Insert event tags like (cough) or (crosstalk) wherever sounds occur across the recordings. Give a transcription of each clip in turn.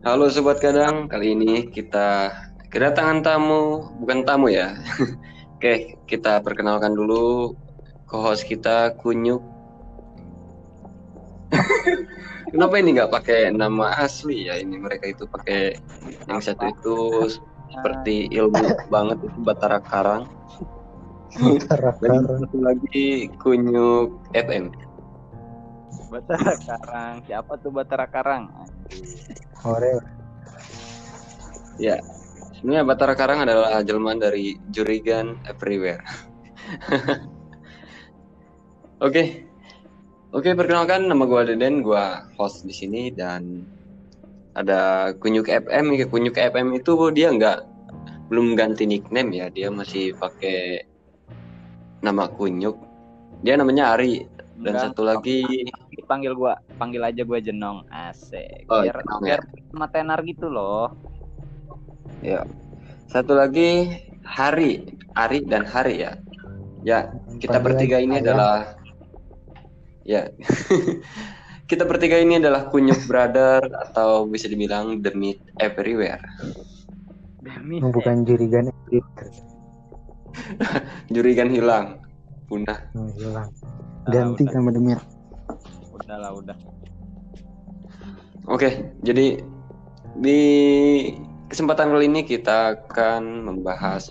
Halo Sobat Kadang, kali ini kita kedatangan tamu, bukan tamu ya. (laughs) Oke, kita perkenalkan dulu co-host kita Kunyuk. (laughs) Kenapa ini nggak pakai nama asli ya? Ini mereka itu pakai yang satu itu seperti ilmu (laughs) banget itu Batara Karang. Batara Karang. lagi Kunyuk FM. Batara Karang. Siapa tuh Batara Karang? Ore. Ya, sebenarnya Batara Karang adalah jelmaan dari Jurigan Everywhere. (laughs) Oke, oke perkenalkan nama gua Deden, gua host di sini dan ada Kunyuk FM. Kunyuk FM itu dia nggak belum ganti nickname ya, dia masih pakai nama Kunyuk. Dia namanya Ari dan Enggak. satu lagi Panggil gua, panggil aja gua Jenong. Asik. Oh, biar Jenong, biar sama tenar gitu loh. ya satu lagi Hari, Ari dan Hari ya. Ya, kita Panggilan bertiga ini saya. adalah ya (laughs) kita bertiga ini adalah kunyuk brother atau bisa dibilang the meat everywhere Demi Bukan jurigan itu (laughs) jurigan hilang punah Oh, hilang. Ah, Ganti sama Demir. Udah lah udah. oke jadi di kesempatan kali ini kita akan membahas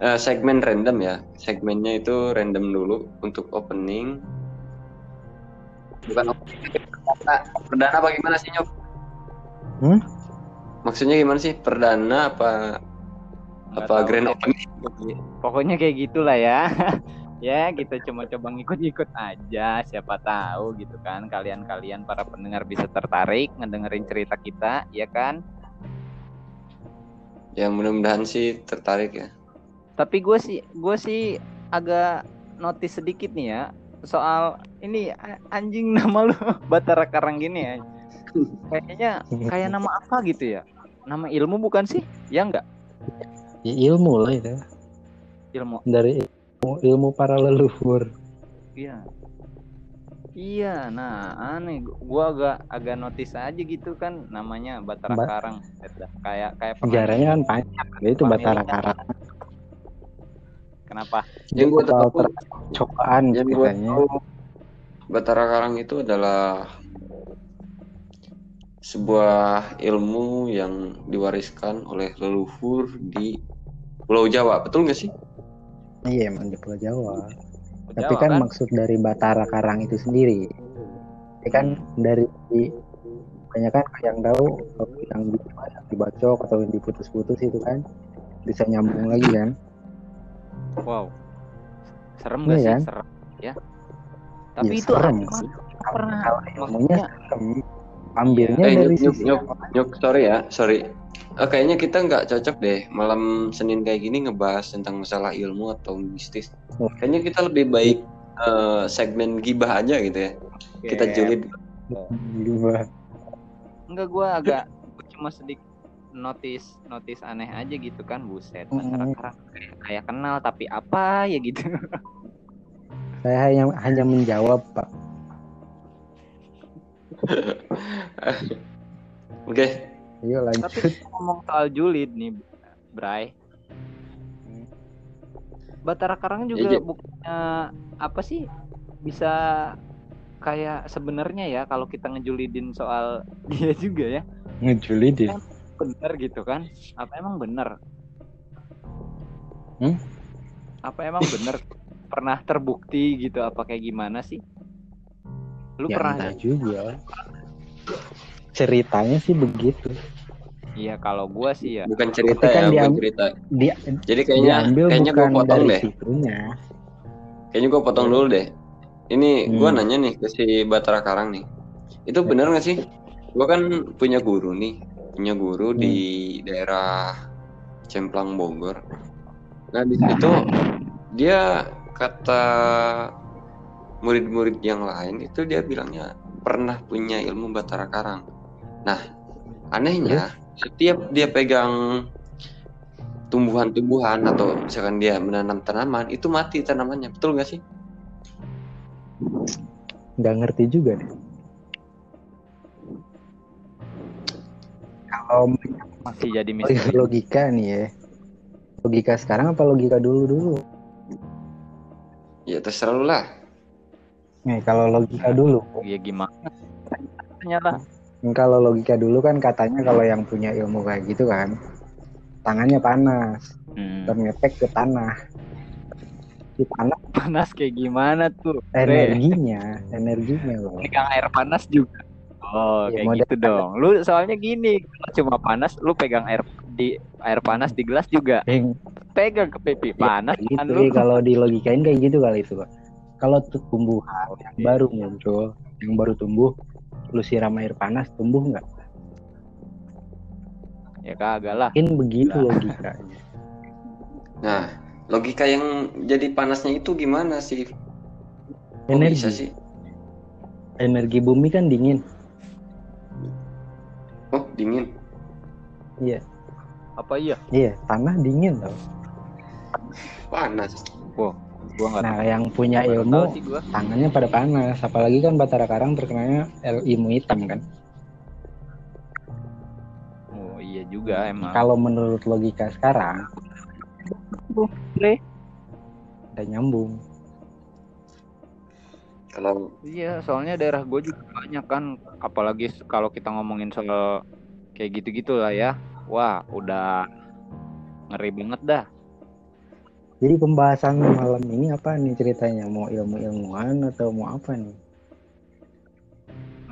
eh, segmen random ya. Segmennya itu random dulu untuk opening. Bukan opening perdana. Perdana apa gimana sih nyok? Hmm? maksudnya gimana sih? Perdana apa Nggak apa tahu. grand opening? Pokoknya kayak gitulah ya. (laughs) ya kita cuma coba ngikut-ngikut aja. Siapa tahu gitu kan. Kalian-kalian para pendengar bisa tertarik ngedengerin cerita kita, ya kan? ya mudah-mudahan sih tertarik ya Tapi gue sih, gue sih agak notice sedikit nih ya soal ini anjing nama lu (laughs) Batara Karang gini ya. Kayaknya kayak nama apa gitu ya? Nama ilmu bukan sih? Ya enggak? Ya, ilmu lah itu. Ilmu. Dari ilmu, ilmu para leluhur. Iya. Iya, nah aneh. Gua agak agak notice aja gitu kan namanya Batara Ba- Karang. Kayak kayak Sejarahnya kan panjang. Itu Batara Karang. Kenapa? yang gue tahu Cokaan yang gue ceritanya. tahu Batara Karang itu adalah sebuah ilmu yang diwariskan oleh leluhur di Pulau Jawa betul nggak sih Iya emang di Pulau Jawa. Tapi Jawa, kan, maksud dari Batara Karang itu sendiri. Ya kan dari banyak kan yang tahu yang di- yang dibacok atau yang diputus-putus itu kan bisa nyambung lagi kan. Wow. Serem gak Iya sih? kan? Serem ya. Tapi Ya, itu serem sih. pernah ilmunya maksudnya serem. ambilnya eh dari nyuk, nyuk, sisi nyuk, nyuk, sorry ya sorry Eh, kayaknya kita nggak cocok deh malam Senin kayak gini ngebahas tentang masalah ilmu atau mistis Oh. kayaknya kita lebih baik eh, segmen gibah aja gitu ya kita Kayak- julid Gimana? Enggak gua agak gua cuma sedikit notice notice aneh aja gitu kan buset Batara Mm. Karang kayak, kayak kenal tapi apa ya gitu Saya hanya hanya menjawab Pak. (laughs) oke Ayo lanjut. Tapi ngomong soal julid nih, Bray. Batara Karang juga Ji. bukannya apa sih bisa kayak sebenarnya ya kalau kita ngejulidin soal (laughs) dia juga ya Ngejulidin. bener gitu kan apa emang bener Hmm? apa emang bener (laughs) pernah terbukti gitu apa kayak gimana sih lu Ya pernah entah juga. Ceritanya sih begitu. Iya kalau gua sih ya. Bukan cerita Tapi kan ya bukan diam- cerita. Dia jadi kayaknya kayaknya gue bukan potong deh. situnya. kayaknya gue potong dulu deh. Ini gue Hmm. nanya nih ke si Batara Karang nih. Itu bener nggak sih? Gue kan punya guru nih. Punya guru di daerah Cemplang Bogor. Nah di situ dia kata murid-murid yang lain itu dia bilangnya pernah punya ilmu Batara Karang. Nah anehnya setiap dia pegang tumbuhan-tumbuhan atau misalkan dia menanam tanaman itu mati tanamannya betul nggak sih Nggak ngerti juga deh. kalau masih jadi Oh, misteri logika nih ya. Logika sekarang apa logika dulu dulu? Ya terserah lu lah. Nih kalau logika dulu, ya gimana ternyata kalau logika dulu kan katanya kalau yang punya ilmu kayak gitu kan, tangannya panas, hmm, terngepek ke tanah. Di tanah (laughs) panas kayak gimana tuh energinya, energinya loh. pegang air panas juga. Oh Iya, kayak gitu dong. Lu soalnya gini cuma panas lu pegang air di air panas di gelas juga. Yang pegang ke pipi panas gitu kan ya, lu kalau dilogikain kayak gitu kali itu, Pak. Kalau tumbuhan yang baru muncul, yang baru tumbuh, lu siram air panas tumbuh nggak? ya kagak lah Mungkin begitu Lah. logikanya. (laughs) Nah, logika yang jadi panasnya itu gimana sih? Kok Energi, bisa sih? energi bumi kan dingin. Oh, dingin. Iya, apa iya iya, tanah dingin loh. Panas. Gua Nah, yang punya tahu ilmu sih gua. tangannya pada panas, apalagi kan Batara Karang terkenalnya el- ilmu hitam kan. oh iya juga emang. Kalau menurut logika sekarang, Bre. udah nyambung. Kalau iya soalnya daerah gue juga banyak kan. Apalagi kalau kita ngomongin soal kayak gitu-gitu lah ya. Wah udah ngeri banget dah Jadi pembahasan malam ini apa nih ceritanya? Mau ilmu-ilmuwan atau mau apa nih?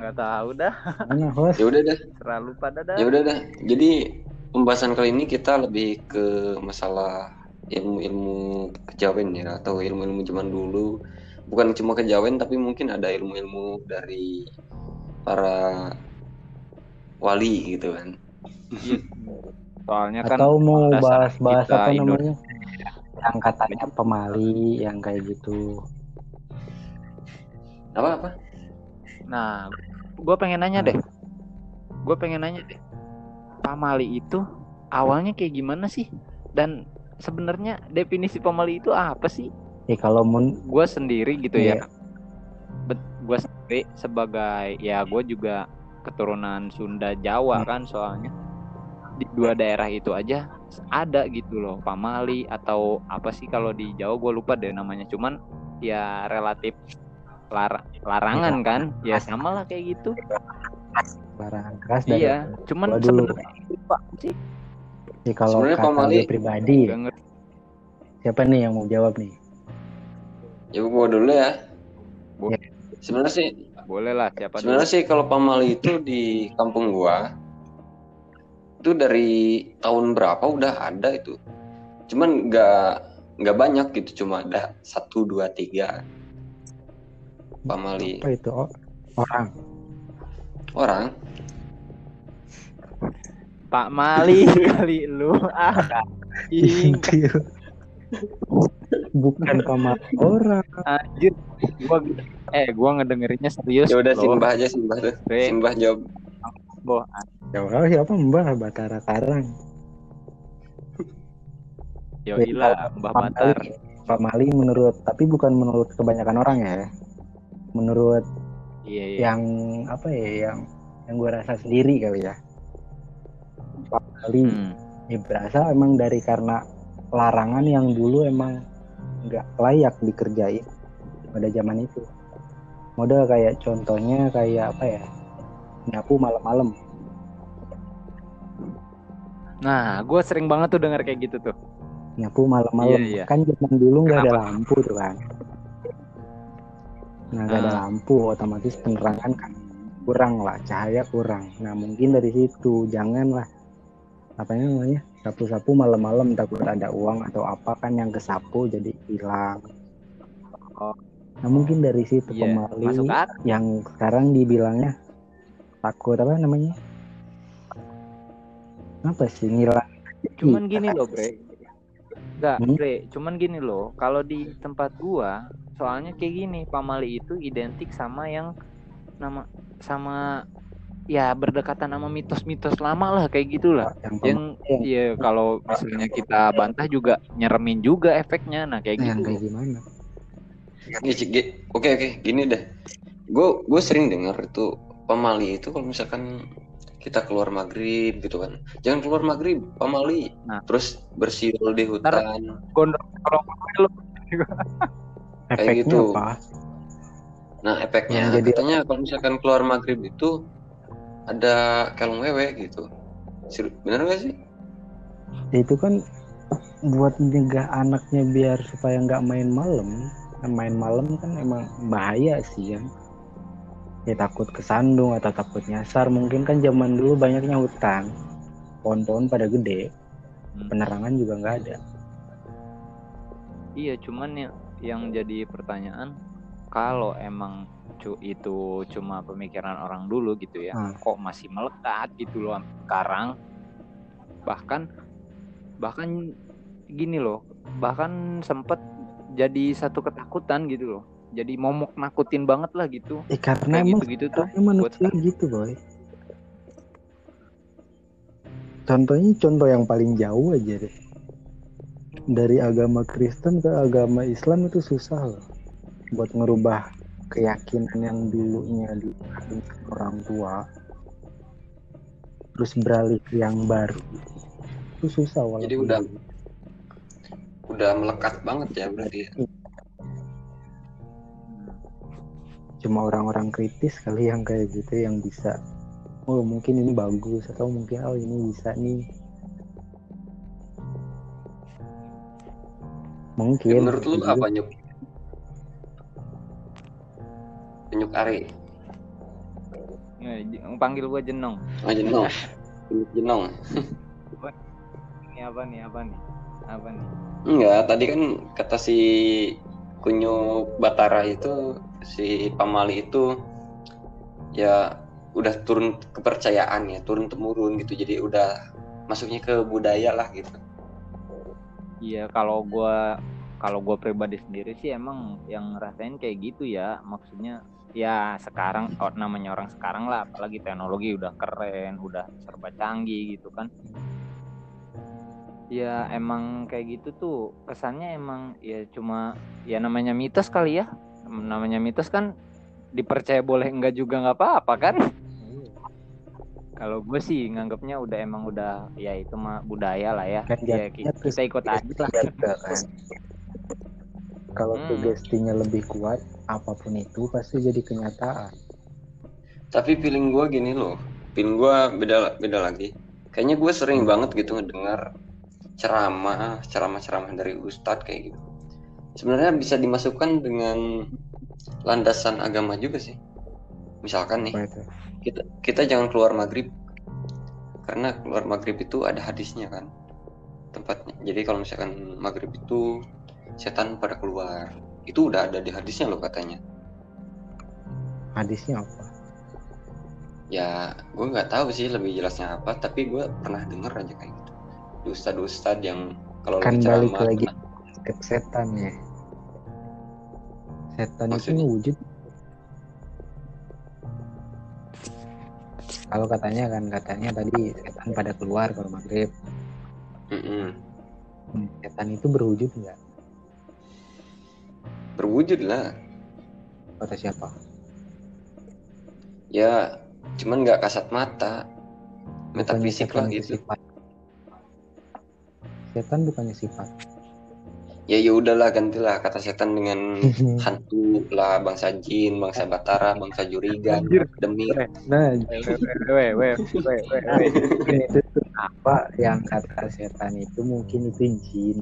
nggak tahu dah Mana host? ya udah dah, terlalu pada dah ya udah dah. Jadi pembahasan kali ini kita lebih ke masalah ilmu-ilmu kejawen ya atau ilmu-ilmu zaman dulu. Bukan cuma kejawen tapi mungkin ada ilmu-ilmu dari para wali gitu kan. Iya. soalnya kan Atau mau bahas-bahas apa namanya? Yang katanya pemali, yang kayak gitu. Apa apa? Nah, gue pengen nanya deh. Gue pengen nanya deh. Pamali itu awalnya kayak gimana sih? Dan sebenarnya definisi pamali itu apa sih? Ya kalau mun Gue sendiri gitu Iya. ya. Gue sendiri sebagai ya gue juga keturunan Sunda Jawa Hmm. kan soalnya di dua daerah itu aja ada gitu loh pamali atau apa sih kalau di Jawa gue lupa deh namanya. Cuman ya relatif lar- larangan kan? Ya sama lah kayak gitu. Larangan keras dari iya cuman sebenarnya sih Ya, kalau Sebenarnya gue pribadi, siapa nih yang mau jawab nih? Ya gua dulu ya. Boleh. Sebenarnya sih boleh lah siapa Sebenarnya sih kalau pamali itu di kampung gua itu dari tahun berapa udah ada itu. Cuman nggak nggak banyak gitu, cuma ada satu dua tiga pamali Apa itu? Oh, orang. orang. Pak Mali (laughs) kali lu ah Bukan pemali orang. anjir gua eh gua ngedengerinnya serius Ya udah simbah aja simbah tuh. Simbah jawab. Boh, Ya Allah, siapa Mbah Batara Karang? Yoi lah Mbah Batar Pamali, pamali menurut, tapi bukan menurut kebanyakan orang ya. Menurut iya iya yang apa ya, yang yang gue rasa sendiri kali ya. Pamali Hmm. ya berasa emang dari karena larangan yang dulu emang nggak layak dikerjain pada zaman itu. Model kayak contohnya kayak apa ya? Nyapu malam-malam. Nah, gue sering banget tuh denger kayak gitu tuh. nyapu malam-malam Iya, iya. kan zaman dulu nggak ada lampu tuh kan nah nggak ada Ah. lampu otomatis penerangan kan kurang lah cahaya kurang nah mungkin dari situ janganlah apa namanya sapu-sapu malam-malam takut ada uang atau apa kan yang kesapu jadi hilang Oh. nah mungkin dari situ pemali masuk akal. yang sekarang dibilangnya takut apa namanya apa sih ngilang Cuman gini loh, Bre. Enggak, Hmm? Bre. Cuman gini loh, kalau di tempat gua, soalnya kayak gini, pamali itu identik sama yang nama sama ya berdekatan sama mitos-mitos lama lah kayak gitulah. yang Yang pemali ya kalau misalnya kita bantah juga nyeremin juga efeknya. Nah, kayak yang gitu. kayak gimana. Oke oke, gini deh. Gue gue sering dengar itu pemali itu kalau misalkan kita keluar maghrib gitu kan jangan keluar maghrib pamali Nah. terus bersiul di hutan Gondrong kalau Kayak Efeknya gitu. apa? nah efeknya jadi- katanya kalau misalkan keluar maghrib itu ada kalung wewe gitu bener gak sih Ya, itu kan buat mencegah anaknya biar supaya nggak main malam. Kan main malam kan emang bahaya sih ya. Ya takut kesandung atau takut nyasar. Mungkin kan zaman dulu banyaknya hutan. Pohon-pohon pada gede. Hmm. Penerangan juga nggak ada. Iya, cuman ya yang jadi pertanyaan kalau emang cu itu cuma pemikiran orang dulu gitu ya, Hmm. kok masih melekat gitu loh sekarang. Bahkan bahkan gini loh, bahkan sempet jadi satu ketakutan gitu loh. Jadi momok nakutin banget lah gitu. Eh karena Kayak emang gitu-gitu tuh. Karena manusia buat- gitu boy. Contohnya contoh yang paling jauh aja deh. Dari agama Kristen ke agama Islam itu susah loh. Buat ngerubah keyakinan yang dulunya di orang tua. Terus beralih ke yang baru. Itu susah walaupun. Jadi udah udah melekat banget ya berarti ya. Cuma orang-orang kritis kali yang kayak gitu yang bisa oh mungkin ini bagus atau mungkin oh ini bisa nih mungkin Ya, menurut lu apa nyuk penyuk are j- panggil gua jenong. oh jenong jenong Ini apa nih? Apa nih? Apa nih? enggak tadi kan kata si kunyuk batara itu si pamali itu ya udah turun kepercayaan ya turun temurun gitu jadi udah masuknya ke budaya lah gitu Iya, kalau gua kalau gua pribadi sendiri sih emang yang ngerasain kayak gitu ya. Maksudnya ya sekarang oh, namanya orang sekarang lah, apalagi teknologi udah keren, udah serba canggih gitu kan. Ya emang kayak gitu tuh kesannya emang ya cuma ya namanya mitos kali ya. Namanya mitos kan dipercaya boleh enggak juga nggak apa-apa kan. Kalau gue sih nganggapnya udah emang udah ya itu mah budaya lah ya. Kan Ya, kita, kita ikut aja lah. Kan. Kalau Hmm. sugestinya lebih kuat, apa pun itu pasti jadi kenyataan. tapi feeling gue gini loh feeling gue beda beda lagi kayaknya gue sering banget gitu ngedengar ceramah ceramah ceramah dari ustadz kayak gitu sebenarnya bisa dimasukkan dengan landasan agama juga sih. Misalkan nih kita kita jangan keluar maghrib. Karena keluar maghrib itu ada hadisnya kan tempatnya. Jadi kalau misalkan maghrib itu setan pada keluar. Itu udah ada di hadisnya loh katanya. Hadisnya apa? ya gue nggak tahu sih lebih jelasnya apa tapi gue pernah denger aja kayak gitu. Di ustad ustad yang kalau Kan balik lagi. ke setan ya. Setan itu Maksudnya? wujud. Kalau katanya kan katanya tadi setan pada keluar kalau maghrib. Mm-mm. Hmm, Setan itu berwujud nggak? berwujud lah Kata siapa? ya cuman nggak kasat mata metafisik lah itu gitu Sifat. Setan bukannya sifat. Ya ya udahlah gantilah kata setan dengan hantu lah bangsa jin bangsa batara bangsa jurigan demir. Nah, itu apa yang kata setan itu mungkin itu jin.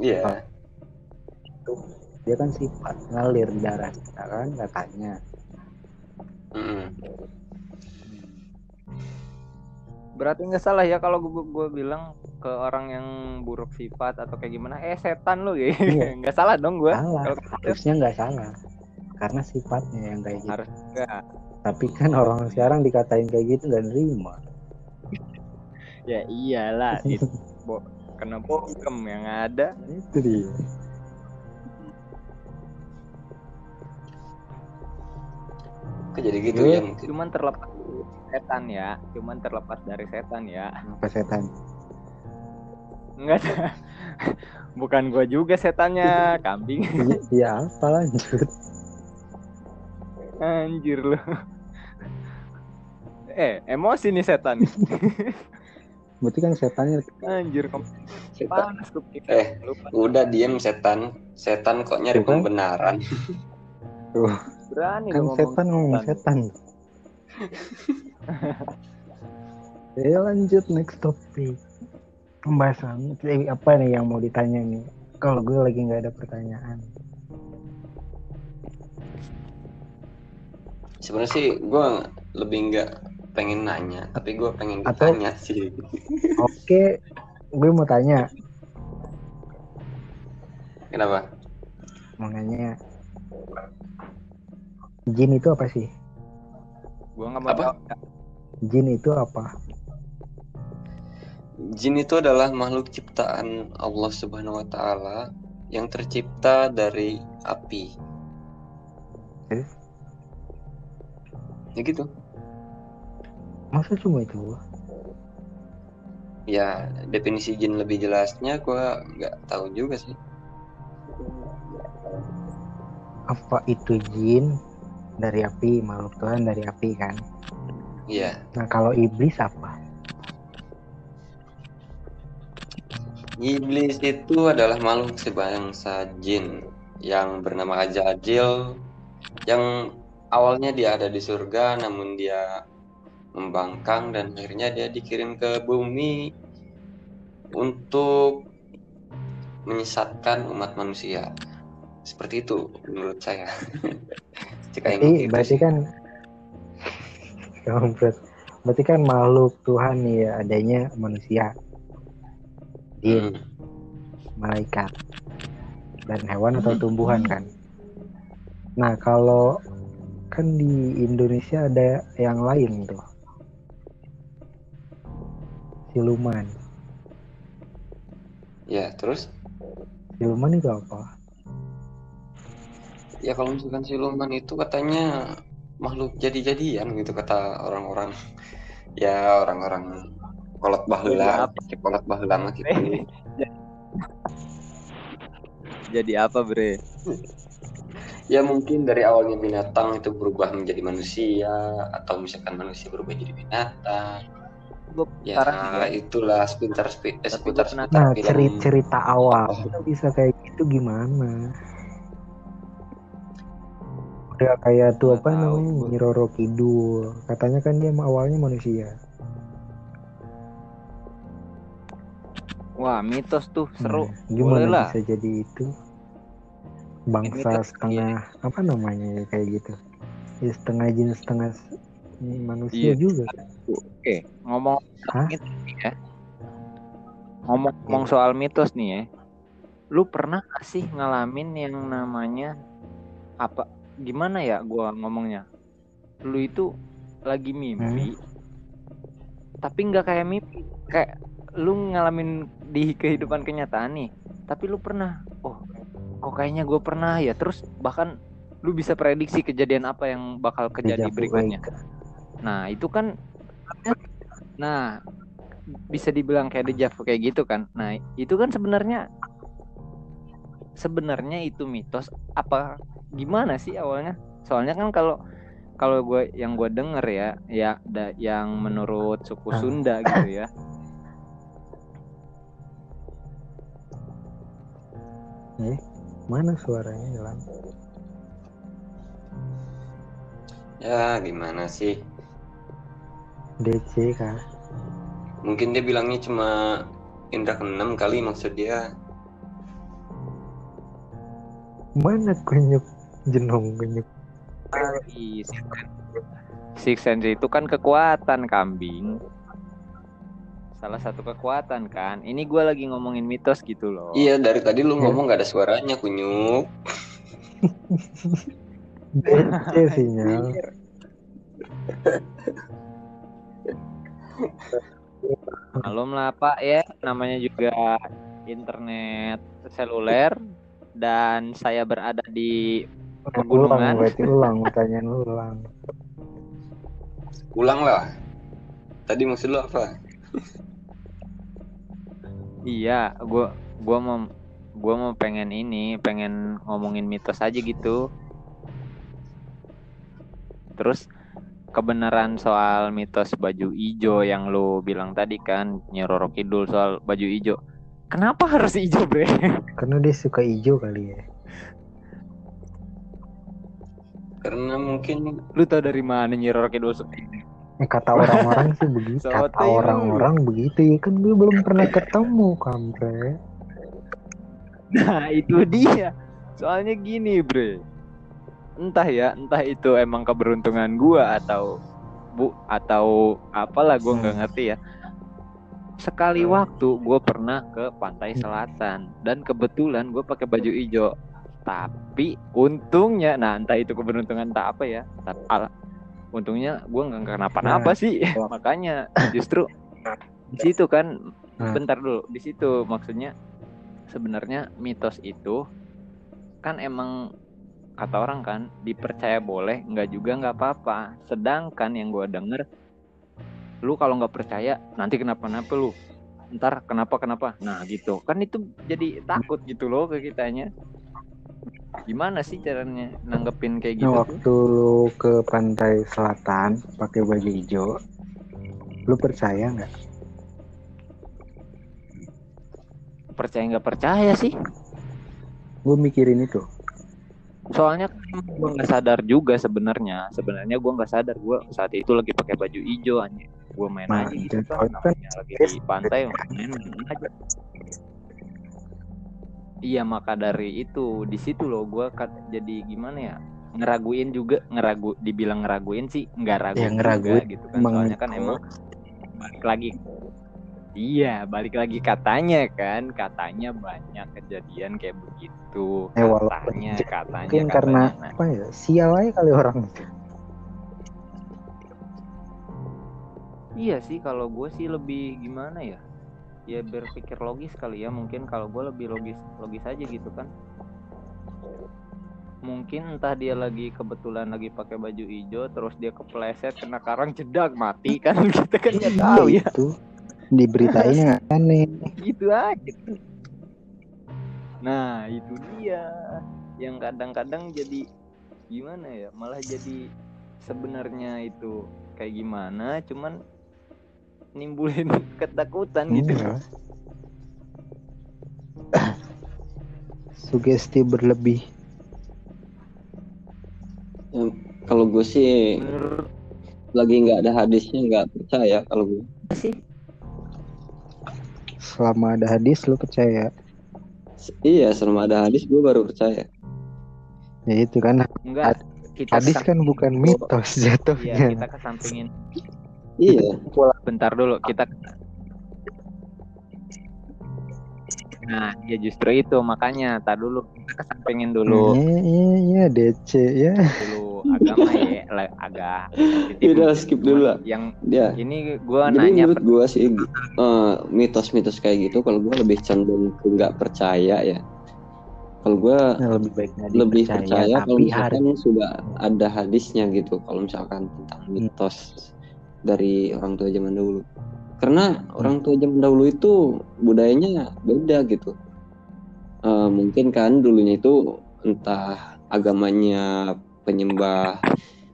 iya. Dia kan sifat ngalir darah kita kan katanya. Mm-mm. Berarti nggak salah ya kalau gue gue bilang ke orang yang buruk sifat atau kayak gimana, eh setan lu gitu. Iya. (laughs) Nggak salah dong gue. Salah. Kalau gitu Harusnya nggak salah. Karena sifatnya yang kayak gitu. harus nggak. Tapi kan orang sekarang dikatain kayak gitu nggak nerima. (laughs) Ya iyalah, (laughs) itu bo kena bokem yang ada. Itu dia. Jadi gitu ya mungkin Cuman terlepas setan ya, cuman terlepas dari setan ya. Apa setan? Enggak (laughs) Bukan gue juga setannya, (laughs) kambing. Iya, iya apa lanjut? Anjir lu. Eh, emosi nih setan. (laughs) Berarti kan setannya Anjir, Setan. panas kuping. Eh, Lupa. Udah diem setan. Setan kok nyari Tuh pembenaran. tuh Berani kan lu ngomong setan ngomong setan. Ya (laughs) lanjut next topic. Pembahasan eh, apa nih yang mau ditanya nih? Kalau gue lagi nggak ada pertanyaan. Sebenarnya sih gue lebih nggak pengen nanya, tapi gue pengen Atau- ditanya sih. (laughs) Oke, gue mau tanya, Kenapa? mau nanya. Jin itu apa sih? Gua nggak mau Apa? tahu. Jin itu apa? Jin itu adalah makhluk ciptaan Allah Subhanahu wa taala yang tercipta dari api. Eh? Ya gitu. Masa cuma itu? Ya, definisi jin lebih jelasnya gua nggak tahu juga sih. Apa itu jin dari api, makhluk Tuhan dari api kan? Iya, Nah kalau iblis apa? iblis itu adalah makhluk sebangsa jin yang bernama Ajajil yang awalnya dia ada di surga namun dia membangkang dan akhirnya dia dikirim ke bumi untuk menyesatkan umat manusia. Seperti itu menurut saya. (laughs) Yang Berarti, gitu kan (laughs) Kampret. Berarti kan makhluk Tuhan nih ya, adanya manusia, jin, Hmm, malaikat, dan hewan atau Hmm. tumbuhan kan. Nah kalau kan di Indonesia ada yang lain tuh, siluman. ya terus Siluman itu apa? Ya kalau misalkan siluman itu katanya makhluk jadi-jadian gitu kata orang-orang ya orang-orang kolot apa? kolot baheula mah gitu Jadi apa, Bre? ya mungkin dari awalnya binatang itu berubah menjadi manusia atau misalkan manusia berubah jadi binatang ya nih. itulah sepintar spi- eh, seputar seputar Nah cerita cerita awal itu bisa kayak gitu gimana? Udah kayak tuh Nggak apa tahu, namanya gua. Nyi Roro Kidul. Katanya kan dia awalnya manusia. Wah, mitos tuh seru. Nah, gimana Boleh lah. bisa jadi itu? Bangsa Mitos, setengah apa namanya ya, kayak gitu. Ya, setengah jin setengah manusia Iya. juga. Oke, ngomong mitos ya. Ngomong-ngomong soal mitos nih ya. Lu pernah gak sih ngalamin yang namanya apa gimana ya gua ngomongnya? Lu itu lagi mimpi tapi nggak kayak mimpi, kayak lu ngalamin di kehidupan kenyataan nih. Tapi lu pernah, oh kok kayaknya gue pernah ya. Terus bahkan lu bisa prediksi kejadian apa yang bakal kejadi berikutnya. kayak- Nah, itu kan nah bisa dibilang kayak deja vu kayak gitu kan. Nah, itu kan sebenarnya sebenarnya itu mitos apa gimana sih awalnya? Soalnya kan kalau kalau gue yang gue denger ya, ya da- yang menurut suku Ah. Sunda gitu ya. Eh, mana suaranya hilang? ya gimana sih DC kah? mungkin dia bilangnya cuma indra keenam kali maksud dia Mana kunyuk jenong kunyuk? Ih, Six Sense- itu kan kekuatan kambing. Salah satu kekuatan kan. Ini gue lagi ngomongin mitos gitu loh. iya dari tadi lu ngomong gak ada suaranya kunyuk DC sinyal. Malum lah Pak ya, namanya juga internet seluler dan saya berada di Ulang Pegunungan. berarti ulang pertanyaan ulang. ulang lah tadi maksud lu apa iya, gua gua mau gua mau pengen ini, pengen ngomongin mitos aja gitu. Terus kebenaran soal mitos baju ijo yang lu bilang tadi kan Nyiroro Kidul soal baju ijo. Kenapa harus ijo, Bre? (laughs) Karena dia suka hijau kali ya. Karena mungkin Lu tau dari mana Nyiroro Kidul suka ijo? Eh, kata orang-orang sih begitu. (laughs) Kata orang-orang begitu ya kan gue belum pernah ketemu kampret. Nah, itu dia. Soalnya gini, Bre. Entah ya, entah itu emang keberuntungan gua atau bu atau apalah gua nggak ngerti ya. Sekali waktu gue pernah ke pantai selatan dan kebetulan gue pakai baju hijau. Tapi untungnya, nah entah itu keberuntungan tak apa ya. Tapi al- untungnya gue nggak kenapa-napa Nah. sih. (laughs) Makanya justru di situ kan Nah. bentar dulu di situ maksudnya sebenarnya mitos itu kan emang kata orang kan dipercaya boleh nggak juga nggak apa-apa sedangkan yang gua denger lu kalau nggak percaya nanti kenapa-napa lu ntar kenapa kenapa nah gitu kan itu jadi takut gitu loh ke kitanya gimana sih caranya nanggepin kayak gitu Nah, tuh? waktu lu ke pantai selatan pakai baju hijau, lu percaya nggak? percaya nggak percaya sih Gue mikirin itu. Soalnya gue nggak sadar juga sebenarnya. Sebenarnya gue nggak sadar. Gue saat itu lagi pakai baju hijau aja gue main Nah, aja. gitu itu kan kan namanya lagi di pantai main, main aja. Iya maka dari itu di situ loh gue jadi gimana ya? Ngeraguin juga. Ngeragu dibilang ngeraguin sih nggak ragu Ya, juga ngeraguin gitu kan. soalnya kan emang balik lagi iya balik lagi katanya kan katanya banyak kejadian kayak begitu Eh, walaupun katanya katanya Mungkin karena katanya. Nah, apa ya? Sial aja kali orang itu. Iya sih kalau gue sih lebih gimana ya ya berpikir logis kali ya mungkin kalau gue lebih logis logis aja gitu kan mungkin entah dia lagi kebetulan lagi pakai baju hijau terus dia kepleset kena karang jedak mati kan kita (laughs) kan nggak tahu ya Itu diberitainnya (laughs) nggak aneh. gitu aja nah itu dia yang kadang-kadang jadi gimana ya malah jadi sebenarnya itu kayak gimana cuman nimbulin (laughs) ketakutan gitu Iya. Sugesti berlebih. ya, kalau gue sih menurut lagi nggak ada hadisnya nggak percaya kalau gue. sih Selama ada hadis lu percaya. Iya, selama ada hadis gue baru percaya. Ya itu kan enggak kita hadis kesam- kan bukan mitos iya jatuhnya. kita kesampingin Iya, bentar dulu kita nah ya justru itu makanya tak dulu kita kesampingin dulu Iya iya iya DC ya. dulu agama ya agak Udah, skip dulu lah. yang ya. ini gua Jadi nanya menurut gue sih eh, mitos-mitos kayak gitu kalau gue lebih cenderung ke nggak percaya ya. Kalau gue Nah, lebih baik lebih percaya kalau tapi hari misalkan sudah ada hadisnya gitu. Kalau misalkan tentang mitos dari orang tua zaman dahulu. Karena orang tua zaman dahulu itu budayanya beda gitu. Eh, mungkin kan dulunya itu entah agamanya penyembah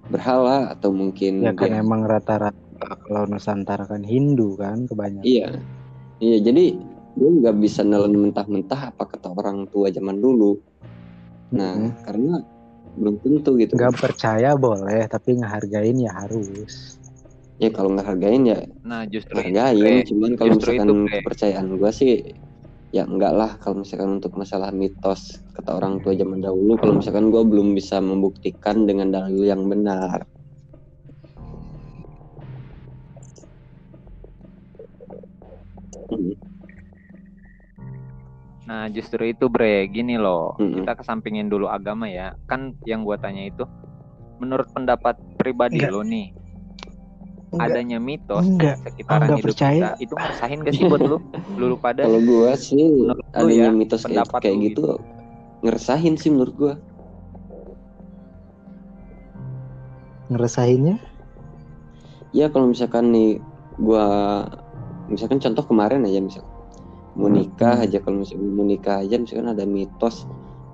berhala atau mungkin ya kan dia- emang rata-rata kalau Nusantara kan Hindu kan kebanyakan. Iya, iya. Jadi gue nggak bisa nelen mentah-mentah apa kata orang tua zaman dulu. Nah, Mm-mm. karena belum tentu gitu. nggak percaya boleh tapi ngehargain ya harus. Ya kalau nggak hargain ya nah justru itu, hargain. Bre. Cuman kalau Justru misalkan itu, kepercayaan gue sih ya enggak lah kalau misalkan untuk masalah mitos kata orang tua zaman dahulu kalau misalkan gue belum bisa membuktikan dengan dalil yang benar Hmm, nah justru itu bre gini loh Mm-mm. kita kesampingin dulu agama ya kan yang gua tanya itu menurut pendapat pribadi Enggak. lo nih Enggak. adanya mitos Enggak. sekitaran enggak hidup percaya. kita itu ngerasain gak sih buat lu (laughs) lu lu pada kalau gue sih adanya ya, mitos kayak, kayak lu gitu ngeresahin sih menurut gue Ngeresahinnya? ya kalau misalkan nih gua misalkan contoh kemarin aja misalkan mau Hmm. nikah aja kalau misalkan mau nikah aja misalkan ada mitos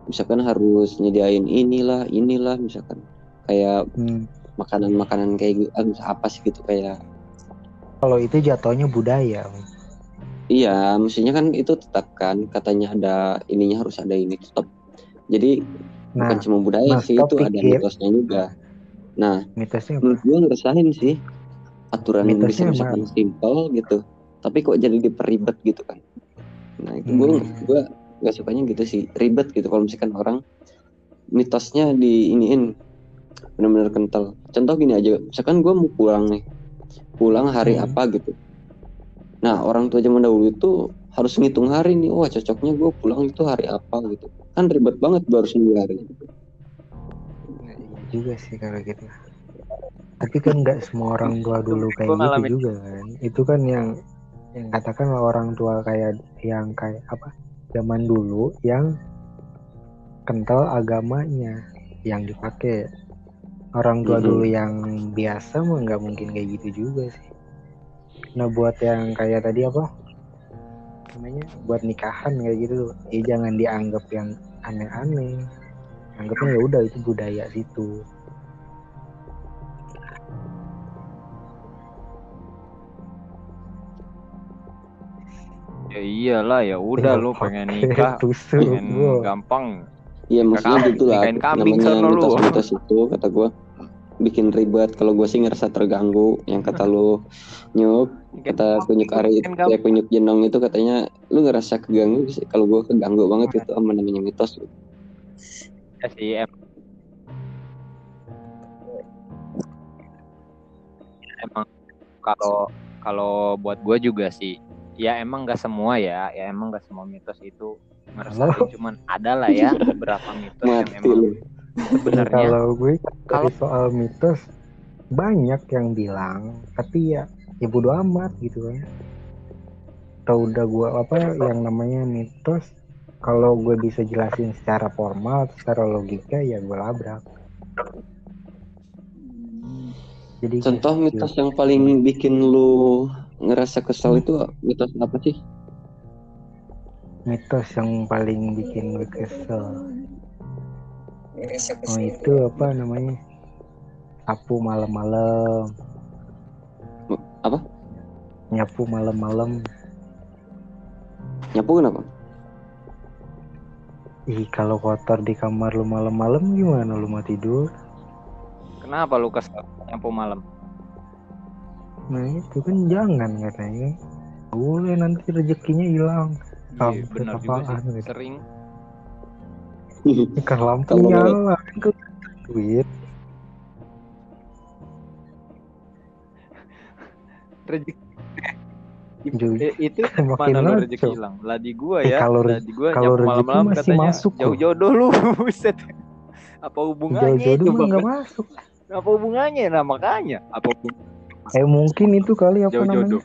misalkan harus nyediain inilah inilah misalkan kayak Hmm. Makanan-makanan kayak gitu aduh, apa sih gitu kayak Kalau itu jatuhnya budaya. iya mestinya kan itu tetap kan katanya ada ininya harus ada ini tetap jadi Nah, bukan cuma budaya nah, sih itu ada pikir. mitosnya juga nah mitosnya apa? menurut gue ngerasain sih aturan yang bisa misalkan simple gitu tapi kok jadi diperibet gitu kan nah itu gue Hmm. gue nggak sukanya gitu sih ribet gitu kalau misalkan orang mitosnya di iniin benar-benar kental contoh gini aja misalkan gue mau pulang nih pulang hari Hmm. apa gitu nah orang tua zaman dahulu itu harus ngitung hari nih wah cocoknya gue pulang itu hari apa gitu kan ribet banget baru seminggu hari juga sih kalau gitu. Tapi kan nggak semua orang tua dulu kayak Gua ngalamin. gitu juga kan. Itu kan yang yang katakanlah orang tua kayak yang kayak apa zaman dulu yang kental agamanya yang dipakai. Orang tua Mhm. dulu yang biasa mah nggak mungkin kayak gitu juga sih. Nah buat yang kayak tadi apa? Namanya? Buat nikahan kayak gitu ya jangan dianggap yang aneh-aneh. Anggapnya ya udah itu budaya situ. Ya iyalah ya udah lu pengen nikah (laughs) tusuk pengen gampang Iya maksudnya gitu lah. nikahin kambing namanya mitos-mitos itu kata gue bikin ribet. Kalau gue sih ngerasa terganggu yang kata lu nyuk kata kunyuk ari ya kunyuk jenong itu katanya lu ngerasa keganggu sih? Kalau gue keganggu banget itu sama namanya mitos. Ya sih em- emang kalau kalau buat gua juga sih ya emang gak semua ya ya emang gak semua mitos itu ngeresahin cuman ada lah ya (laughs) beberapa mitos yang emang lu sebenarnya. Kalau gue kalau- soal mitos banyak yang bilang tapi ya ya bodo amat gitu kan. Atau udah gue apa yang namanya mitos kalau gue bisa jelasin secara formal secara logika ya gue labrak. Jadi contoh kayak mitos yang paling bikin lu ngerasa kesel itu mitos apa sih? Mitos yang paling bikin gue kesel oh itu apa namanya? Sapu malam-malam. Apa? Nyapu malam-malam. Nyapu kenapa? Ih kalau kotor di kamar lu malam-malam gimana lu mau tidur? Kenapa lu kesel nyapu malam? Nah itu kan jangan katanya. Boleh nanti rezekinya hilang. Iya benar juga sih. gitu. sering (laughs) kan lampu Kalau- nyala kan ke duit. Rezeki Eh, itu (laughs) makin mana rezeki hilang? Lah di gua Eh, ya. kalau lah di gua kalau malam-malam masih katanya masuk jauh jodoh lu (laughs) buset. Apa hubungannya jodoh itu nggak masuk. Apa hubungannya? Nah makanya. Apa eh mungkin itu kali apa jauh namanya? jodoh.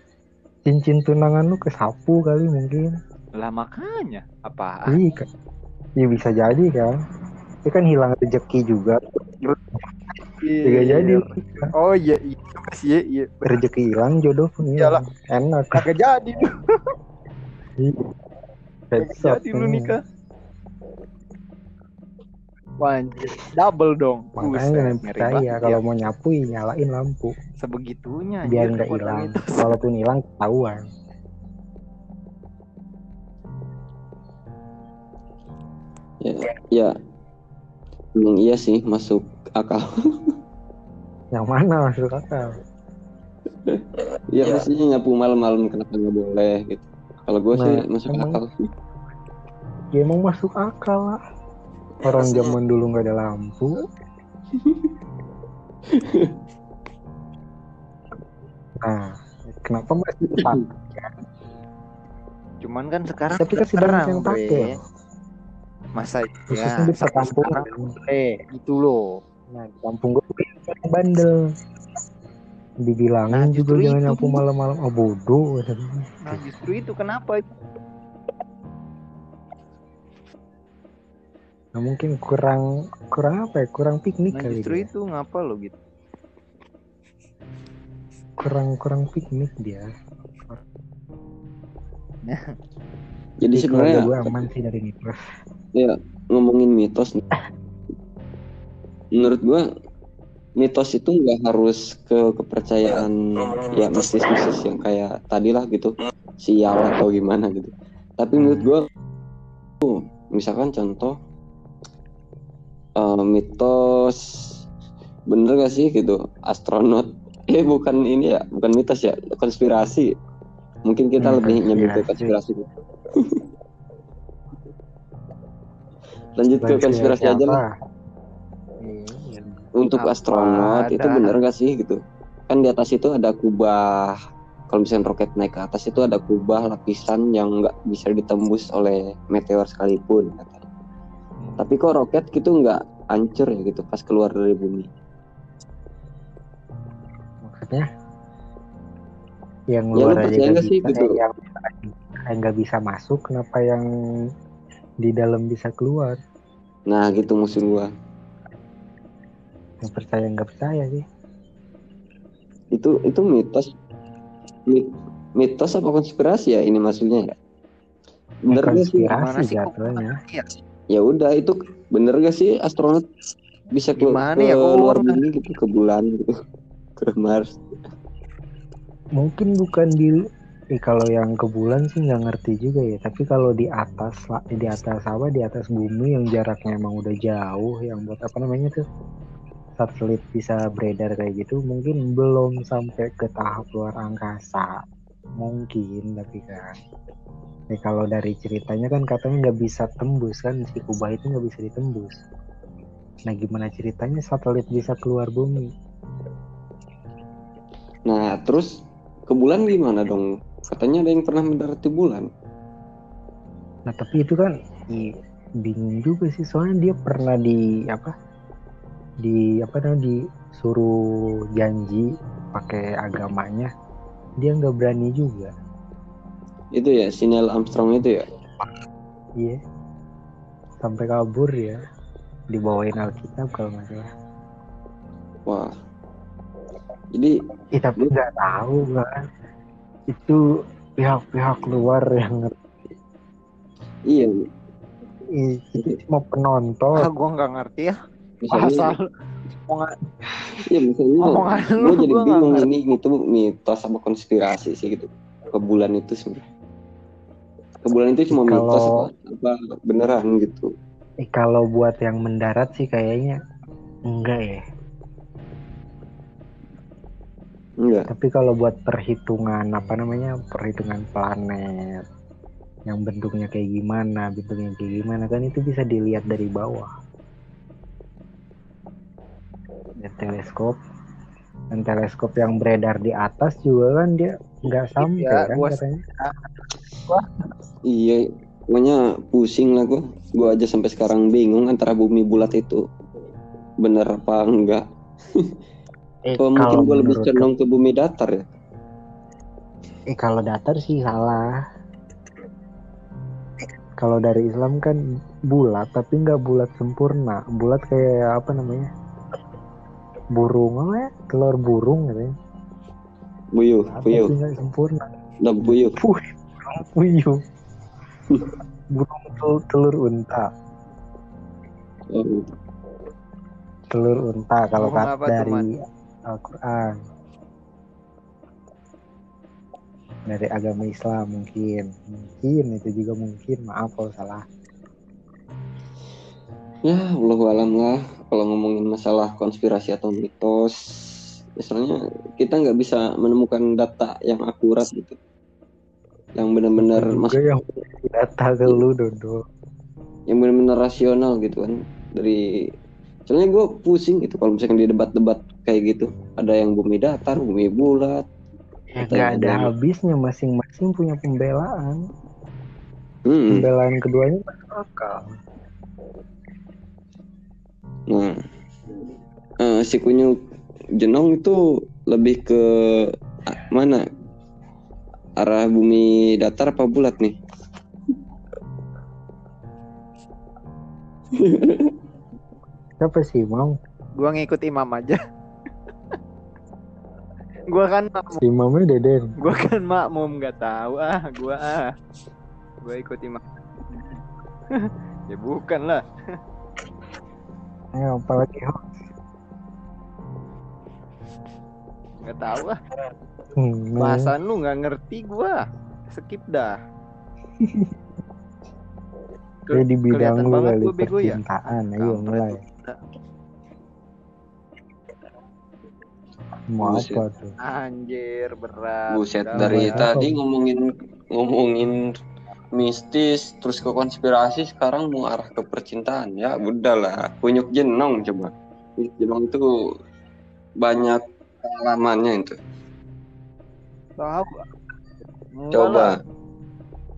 Cincin tunangan lu kesapu kali mungkin. Lah makanya. Apa iya ya bisa jadi kan. Itu kan hilang rezeki juga. Juga jadi. oh iya iya. Sih iya, iya. Rezeki hilang jodoh pun Iyalah. enak. Kagak jadi. (laughs) Kagak jadi lu nikah. Wanjir, double dong. makanya percaya banget kalau ya. mau nyapu ya nyalain lampu. Sebegitunya biar nggak hilang. (laughs) walaupun hilang ketahuan ya. Ya emang iya sih masuk akal. (laughs) Yang mana masuk akal? Ya, Ya. mestinya nyapu malam-malam kenapa nggak boleh gitu. Kalau gue sih Nah, masuk emang- akal sih. Ya emang masuk akal lah. Orang zaman dulu nggak ada lampu. (laughs) Nah kenapa masih (laughs) dipakai Cuman kan sekarang tapi kan udah sudah yang pakai Masa khususnya ya di perkampungan sekarang, eh gitu loh. nah di kampung gue yang bandel dibilangin Nah, juga jangan itu. nyapu malam-malam oh bodoh Nah justru itu kenapa itu? nah mungkin kurang kurang apa ya kurang piknik Nah kali justru dia. itu ngapa lo gitu? kurang kurang piknik dia jadi Jadi sebenarnya gue aman sih dari mitos ya ngomongin mitos menurut gua mitos itu nggak harus ke kepercayaan ya mistis-mistis yang kayak tadi lah gitu. Sial atau gimana gitu. Tapi menurut gua tuh misalkan contoh eh, mitos bener gak sih gitu? Astronot. (laughs) Eh bukan ini ya bukan mitos ya konspirasi. Mungkin kita Hmm, lebih nyambil ke konspirasi (laughs) lanjut ke konspirasi aja lah apa? Iya. untuk Apa astronot ada? itu bener gak sih gitu kan di atas itu ada kubah kalau misalnya roket naik ke atas itu ada kubah lapisan yang nggak bisa ditembus oleh meteor sekalipun katanya. tapi kok roket gitu nggak hancur ya gitu pas keluar dari bumi maksudnya yang Ya, lu luar aja percaya nggak nggak sih bisa, gitu? yang yang nggak bisa masuk kenapa yang di dalam bisa keluar nah gitu musuh gua. Yang percaya nggak percaya sih. Itu itu mitos. Mi- mitos apa konspirasi ya ini maksudnya? Ya bener gak sih? Jatuhnya. ya udah itu bener gak sih astronot bisa ke, Gimana ke ya, kok luar bumi gitu ke bulan gitu (laughs) ke Mars? Mungkin bukan di eh, kalau yang ke bulan sih nggak ngerti juga ya. Tapi kalau di atas lah di atas apa? Di atas bumi yang jaraknya emang udah jauh yang buat apa namanya tuh? Satelit bisa beredar kayak gitu mungkin belum sampai ke tahap luar angkasa. Mungkin tapi kan. Ya kalau dari ceritanya kan katanya nggak bisa tembus kan si kubah itu nggak bisa ditembus. Nah gimana ceritanya satelit bisa keluar bumi? Nah terus ke bulan gimana dong katanya ada yang pernah mendarat di bulan. Nah tapi itu kan i- bingung juga sih. Soalnya dia pernah di apa di apa namanya disuruh janji pakai agamanya. Dia nggak berani juga. Itu ya sinyal Armstrong itu ya? Iya. Sampai kabur ya. Dibawain Alkitab kalau nggak salah. Wah. Jadi Ih, tapi nggak tahu kan itu pihak-pihak luar yang ngerti. Iya. Ih, itu cuma Ah, penonton gua nggak ngerti ya. misalnya Asal omongan iya misalnya omongan gue jadi gua bingung ngerti. ini itu mitos sama konspirasi sih gitu. Ke bulan itu sebenarnya. Ke bulan itu cuma Kalau- mitos apa, apa beneran gitu. Eh, kalau buat yang mendarat sih kayaknya enggak ya enggak Tapi kalau buat perhitungan apa namanya perhitungan planet yang bentuknya kayak gimana, bentuknya kayak gimana kan itu bisa dilihat dari bawah. Dan teleskop dan teleskop yang beredar di atas juga kan dia nggak sampai Iya, kan gua- katanya. Iya, pokoknya pusing lah gue. Gue aja sampai sekarang bingung antara bumi bulat itu bener apa enggak. (laughs) Eh, Kalau mungkin gue lebih condong ke bumi datar ya. eh kalau datar sih salah. Kalau dari Islam kan bulat tapi nggak bulat sempurna. Bulat kayak apa namanya? Burung apa ya? Telur burung katanya. Buyuh, Tapi buyuh, nggak sempurna. udah buyuh. Puh, puyuh. Burung tel- telur unta. Oh, Telur unta kalau Burung kat apa tuh, dari Al-Quran. Dari agama Islam mungkin. Mungkin itu juga mungkin. Maaf kalau salah. ya, Allah alam lah. Kalau ngomongin masalah konspirasi atau mitos, misalnya kita nggak bisa menemukan data yang akurat gitu, yang benar-benar masuk, yang data ke lu Dodo. yang benar-benar rasional gitu kan. Dari, soalnya gue pusing gitu kalau misalkan di debat-debat kayak gitu, ada yang bumi datar, bumi bulat. Ya ada habisnya masing-masing punya pembelaan. Hmm. Pembelaan keduanya masuk akal. Nah, eh, si kunyuk jenong itu lebih ke ah, mana? Arah bumi datar apa bulat nih? Siapa sih mau? Gua ngikut imam aja. Gua kan makmum, Si Mamnya Deden. gua kan makmum nggak tahu ah, gua ah. Gua ikut imam. (laughs) ya bukan lah. Ayo apalagi nggak tahu ah Hmm, bahasa lu nggak ngerti gua skip dah (laughs) Dia di bidang lu banget kali gua bego ya? percintaan. Ayo Kampret. mulai. Mau Buset. apa tuh? anjir berat. Buset Udah, dari apa? tadi ngomongin ngomongin mistis terus ke konspirasi sekarang mau arah ke percintaan. Ya udahlah kunyuk jenong coba. Kunyuk jenong itu banyak pengalamannya itu. Tahu. Coba.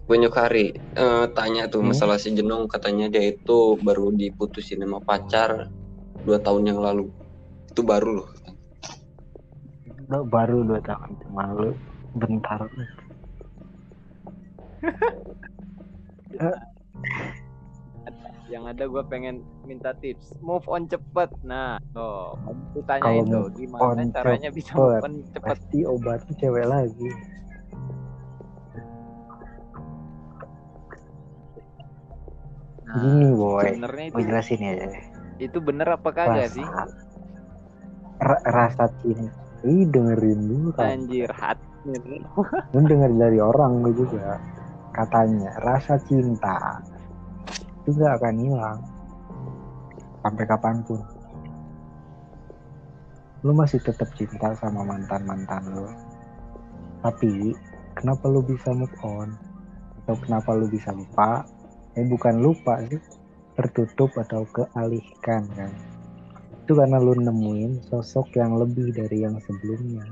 kunyuk hari eh, tanya tuh Hmm? masalah si jenong. Katanya dia itu baru diputusin sama pacar dua tahun yang lalu. Itu baru loh Lo baru dua tahun malu bentar. (laughs) Yang ada gue pengen minta tips. Move on cepet. Nah tuh aku tanya itu gimana caranya bisa cepet, move on cepet? pasti obatnya cewek lagi. Nah, gini boy. gue jelasin ya. itu bener apa kagak sih? rasa ra- rasa cinta Ih, dengerin dulu kan anjir hati lu. (laughs) Denger dari orang lu juga. Katanya rasa cinta itu gak akan hilang. Sampai kapan pun. Lu masih tetap cinta sama mantan mantan lu. Tapi kenapa lu bisa move on? Atau kenapa lu bisa lupa? Eh bukan lupa sih. Tertutup atau kealihkan kan itu karena lu nemuin sosok yang lebih dari yang sebelumnya.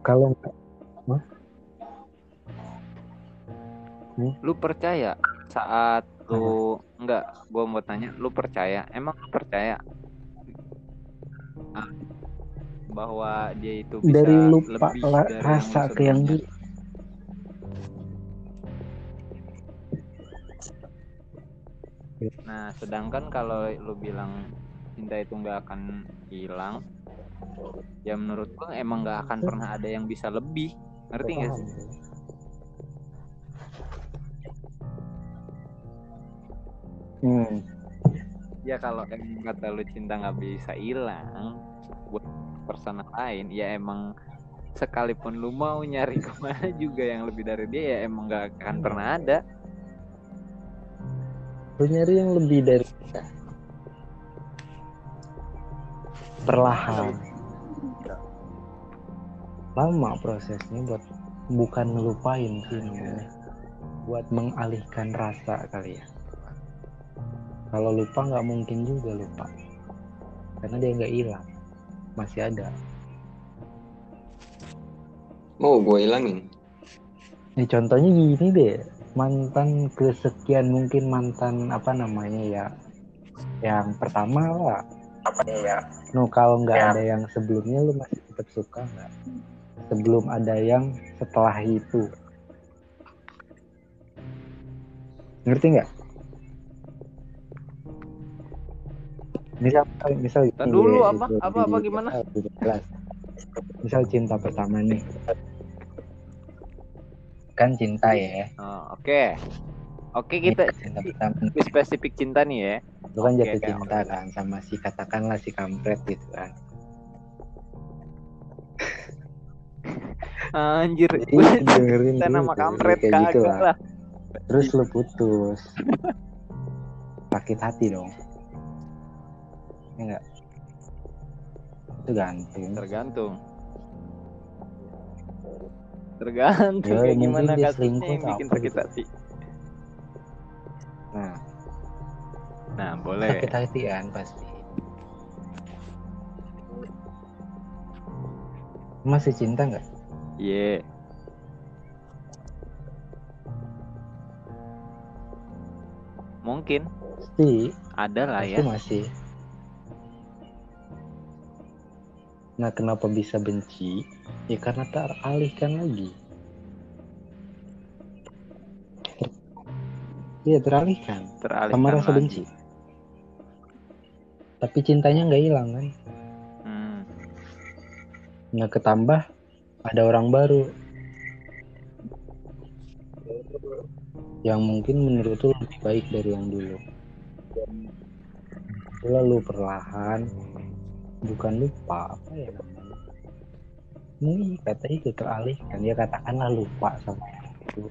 Kalau nggak lu percaya saat lu enggak gua mau tanya lu percaya? Emang lu percaya? Ah, bahwa dia itu bisa dari lupa lebih dari rasa yang ke yang Nah, sedangkan kalau lu bilang cinta itu nggak akan hilang, ya menurut gua emang nggak akan pernah ada yang bisa lebih. Ngerti nggak sih? Hmm. Ya kalau emang kata lu cinta nggak bisa hilang buat personal lain, ya emang sekalipun lu mau nyari (laughs) ke mana juga yang lebih dari dia ya emang nggak akan pernah ada. Lu nyari yang lebih dari perlahan. Lama prosesnya buat bukan ngelupain sih namanya. Buat mengalihkan rasa kali ya. Kalau lupa nggak mungkin juga lupa. Karena dia nggak hilang. Masih ada. mau gue hilangin Nih contohnya gini deh, mantan kesekian mungkin mantan apa namanya ya, yang pertama lah. Apa ya? No kalau nggak ada yang sebelumnya lu masih tetap suka nggak? Sebelum ada yang setelah itu. Ngerti nggak? Misal, misal dulu, apa? Apa- apa gimana? Misal cinta pertama nih, kan cinta ya. Oh, Oke, oke kita cinta pertama lebih spesifik cinta nih ya. lu kan Oke, jatuh oke, cinta oke. kan sama si katakanlah si kampret gitu kan (laughs) Anjir, gue dengerin cinta nama kampret kayak gitu lah. lah. terus lu putus sakit hati dong ya enggak itu gantung Tergantung. Tergantung Ya, kayak gimana kasusnya yang bikin sakit gitu. hati. nah Nah, boleh. sakit hati kan pasti masih cinta nggak Iya. Mungkin pasti ada lah pasti ya. masih nah kenapa bisa benci ya karena teralihkan lagi Iya teralihkan Teralihkan sama rasa lagi. benci. Tapi cintanya nggak hilang kan? Hmm. Nah ketambah ada orang baru yang mungkin menurut lu lebih baik dari yang dulu. Lalu perlahan bukan lupa apa ya namanya ini kata itu teralihkan dia katakanlah lupa sama yang itu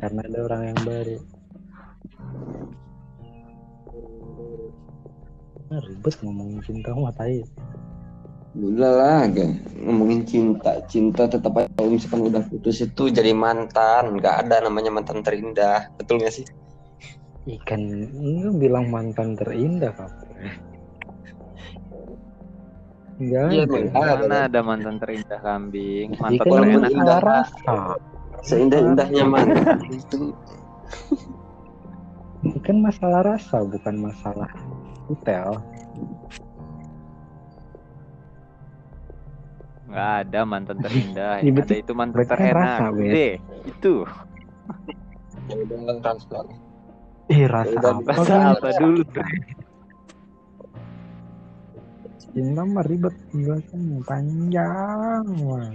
karena ada orang yang baru Nah, ribet ngomongin cinta mah tai Udah lah, gak ngomongin cinta. Cinta tetap aja kalau misalkan udah putus itu jadi mantan. Gak ada namanya mantan terindah. Betul gak sih? ikan ini bilang mantan terindah kapan Enggak Iya, ada. Bang. Ah, Mana ada mantan terindah kambing, mantan kan terenak. indah. masalah rasa. Seindah-indahnya mantan itu. Ini kan masalah rasa, bukan masalah hotel. Nggak ada mantan terindah. Iya, ada betul. itu mantan kan terenak. rasa, Bet. Deh, itu. Ya udah transfer. Ih, rasa apa? Rasa kan? apa dulu? Cinta mah ribet penjelasannya panjang. Wah.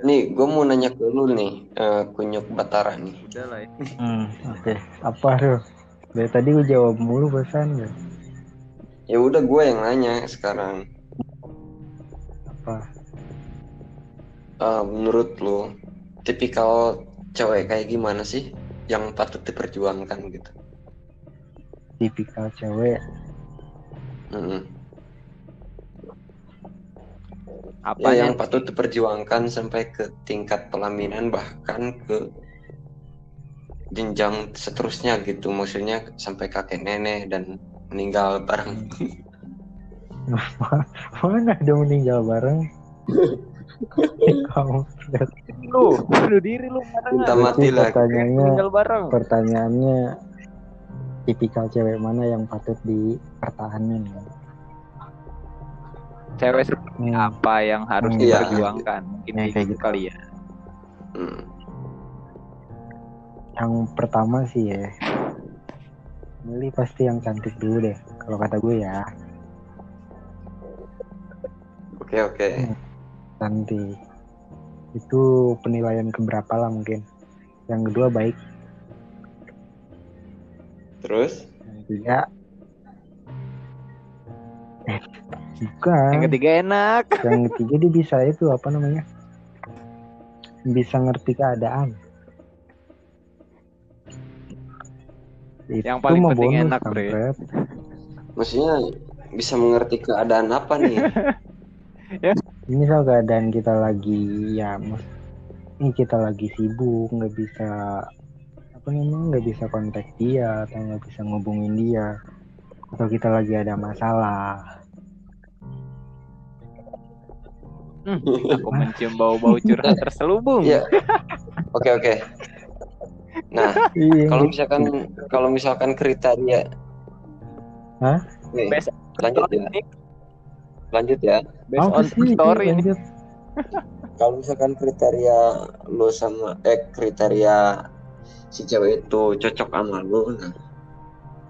Nih, gue mau nanya ke lu nih, eh, kunyuk Batara nih. Udah lah ya. Hmm, oke. Apa tuh? Dari tadi gue jawab mulu bahasan ya. Ya udah gue yang nanya sekarang. Apa? Eh, menurut lu, tipikal cewek kayak gimana sih yang patut diperjuangkan gitu? Tipikal cewek. Mm-mm. Apa Ya, yang patut diperjuangkan sampai ke tingkat pelaminan bahkan ke jenjang seterusnya gitu. Maksudnya sampai kakek nenek dan meninggal bareng. (laughs) Mana ada meninggal bareng? Kamu lu, bunuh diri lu mana minta nggak? mati lah. pertanyaannya. Pertanyaannya tipikal cewek mana yang patut dipertahankan ya? Cewek seperti Hmm. apa yang harus Hmm. Iya. diperjuangkan? Mungkin Ya, kayak kayak gitu gitu. kali ya. Hmm. Yang pertama sih ya, milih pasti yang cantik dulu deh. Kalau kata gue ya, oke oke cantik. Itu penilaian keberapa lah mungkin. Yang kedua baik, terus yang ketiga eh, bukan. Yang ketiga enak. yang ketiga dia bisa itu apa namanya bisa ngerti keadaan itu Yang paling penting bonus, enak, Bre. kampret. maksudnya bisa mengerti keadaan apa nih (laughs) ini misal keadaan kita lagi ya mus ini kita lagi sibuk nggak bisa apa namanya nggak bisa kontak dia atau nggak bisa ngubungin dia. Atau kita lagi ada masalah. Aku mencium bau-bau curhat (laughs) terselubung. Iya. oke oke. Nah iya. kalau misalkan kalau misalkan kriteria Hah? nih, Best lanjut ya. Lanjut ya. Based apa on sih? Story nih. lanjut. Kalau misalkan kriteria lu sama eh kriteria si cewek itu cocok sama lu. Nah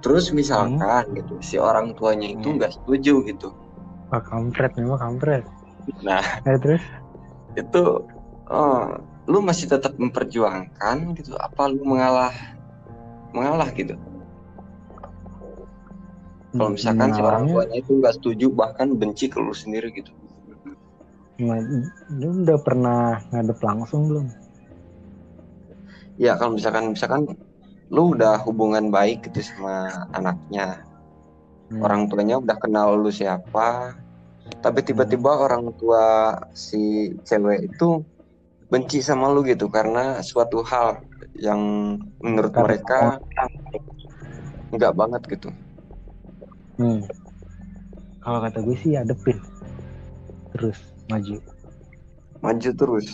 terus misalkan gitu si orang tuanya itu Hmm. nggak setuju gitu. Ah kampret memang kampret. Nah. Eh, terus? Itu oh, lu masih tetap memperjuangkan gitu apa lu mengalah mengalah gitu? Kalau misalkan si orang tuanya itu nggak setuju bahkan benci ke lu sendiri gitu. Nah, lu udah pernah ngadep langsung belum? Ya kalau misalkan misalkan lu udah hubungan baik gitu sama anaknya Hmm. orang tuanya udah kenal lu siapa tapi tiba-tiba orang tua si cewek itu benci sama lu gitu karena suatu hal yang menurut mereka nggak banget gitu Hmm. Kalau kata gue sih adepin. Terus maju. maju terus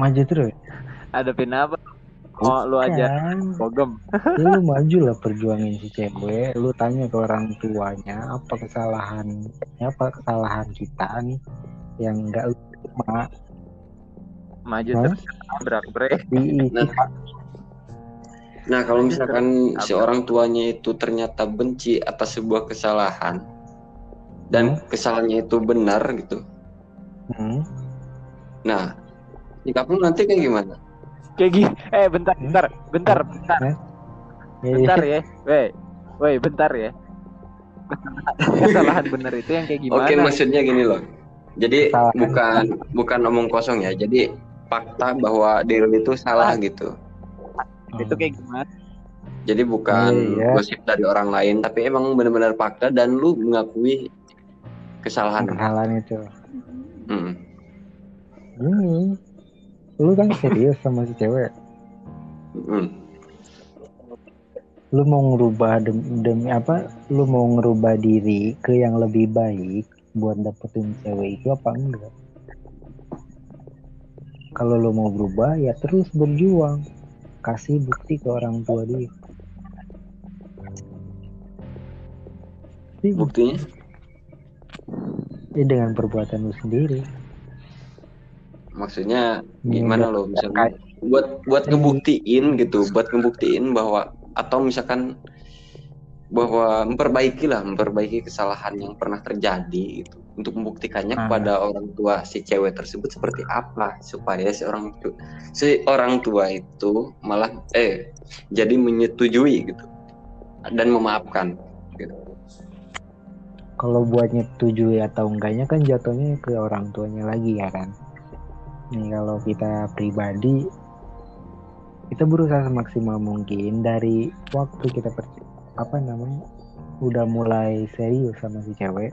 Maju terus. Hadapin apa? Oh, lu aja bogem. ya lu maju lah perjuangin si cewek. Lu tanya ke orang tuanya apa kesalahan, apa kesalahan kita nih yang enggak lu terima Maju Hah? terus nabrak, bre. di Nah. nah kalau misalkan si orang tuanya itu ternyata benci atas sebuah kesalahan dan kesalahannya itu benar gitu Hmm. nah sikap lu nanti kayak gimana Kayak gini. Eh, bentar, bentar, bentar, bentar, Eh, bentar ya. Weh, Woi, bentar ya. (laughs) Kesalahan bener itu yang kayak gimana? Oke, maksudnya gini loh. Jadi Kesalahan. bukan bukan omong kosong ya. Jadi fakta bahwa diri itu salah gitu. Itu kayak gimana? Jadi bukan Iya. gosip dari orang lain, tapi emang benar-benar fakta dan lu mengakui kesalahan. kesalahan itu Hmm. ini lu kan serius sama si cewek? Lu mau ngerubah demi, demi apa? Lu mau ngerubah diri ke yang lebih baik buat dapetin cewek itu apa enggak? Kalau lu mau berubah ya terus berjuang. Kasih bukti ke orang tua dia. Buktinya? ya dengan perbuatan lu sendiri Maksudnya Hmm, gimana lo misalnya buat buat ngebuktiin gitu, buat ngebuktiin bahwa atau misalkan bahwa memperbaiki lah, memperbaiki kesalahan yang pernah terjadi gitu untuk membuktikannya Ah. kepada orang tua si cewek tersebut seperti apa supaya si orang tu si orang tua itu malah eh jadi menyetujui gitu dan memaafkan gitu. kalau buat nyetujui atau enggaknya kan jatuhnya ke orang tuanya lagi ya kan nih kalau kita pribadi kita berusaha semaksimal mungkin dari waktu kita apa namanya udah mulai serius sama si cewek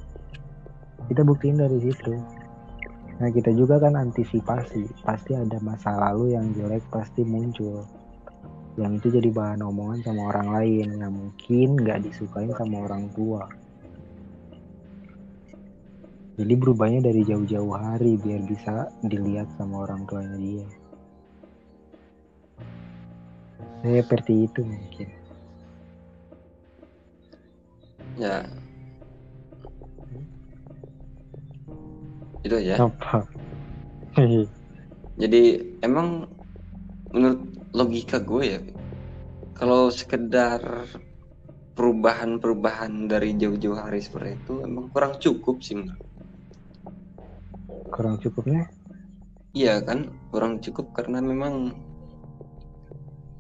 kita buktiin dari situ. Nah kita juga kan antisipasi pasti ada masa lalu yang jelek pasti muncul. Yang itu jadi bahan omongan sama orang lain yang mungkin nggak disukain sama orang tua jadi berubahnya dari jauh-jauh hari biar bisa dilihat sama orang tuanya dia. Saya seperti itu mungkin. Ya. Itu aja. Apa? (laughs) Jadi emang menurut logika gue ya, kalau sekedar perubahan-perubahan dari jauh-jauh hari seperti itu emang kurang cukup sih. menurut. Kurang cukupnya? Iya kan, kurang cukup karena memang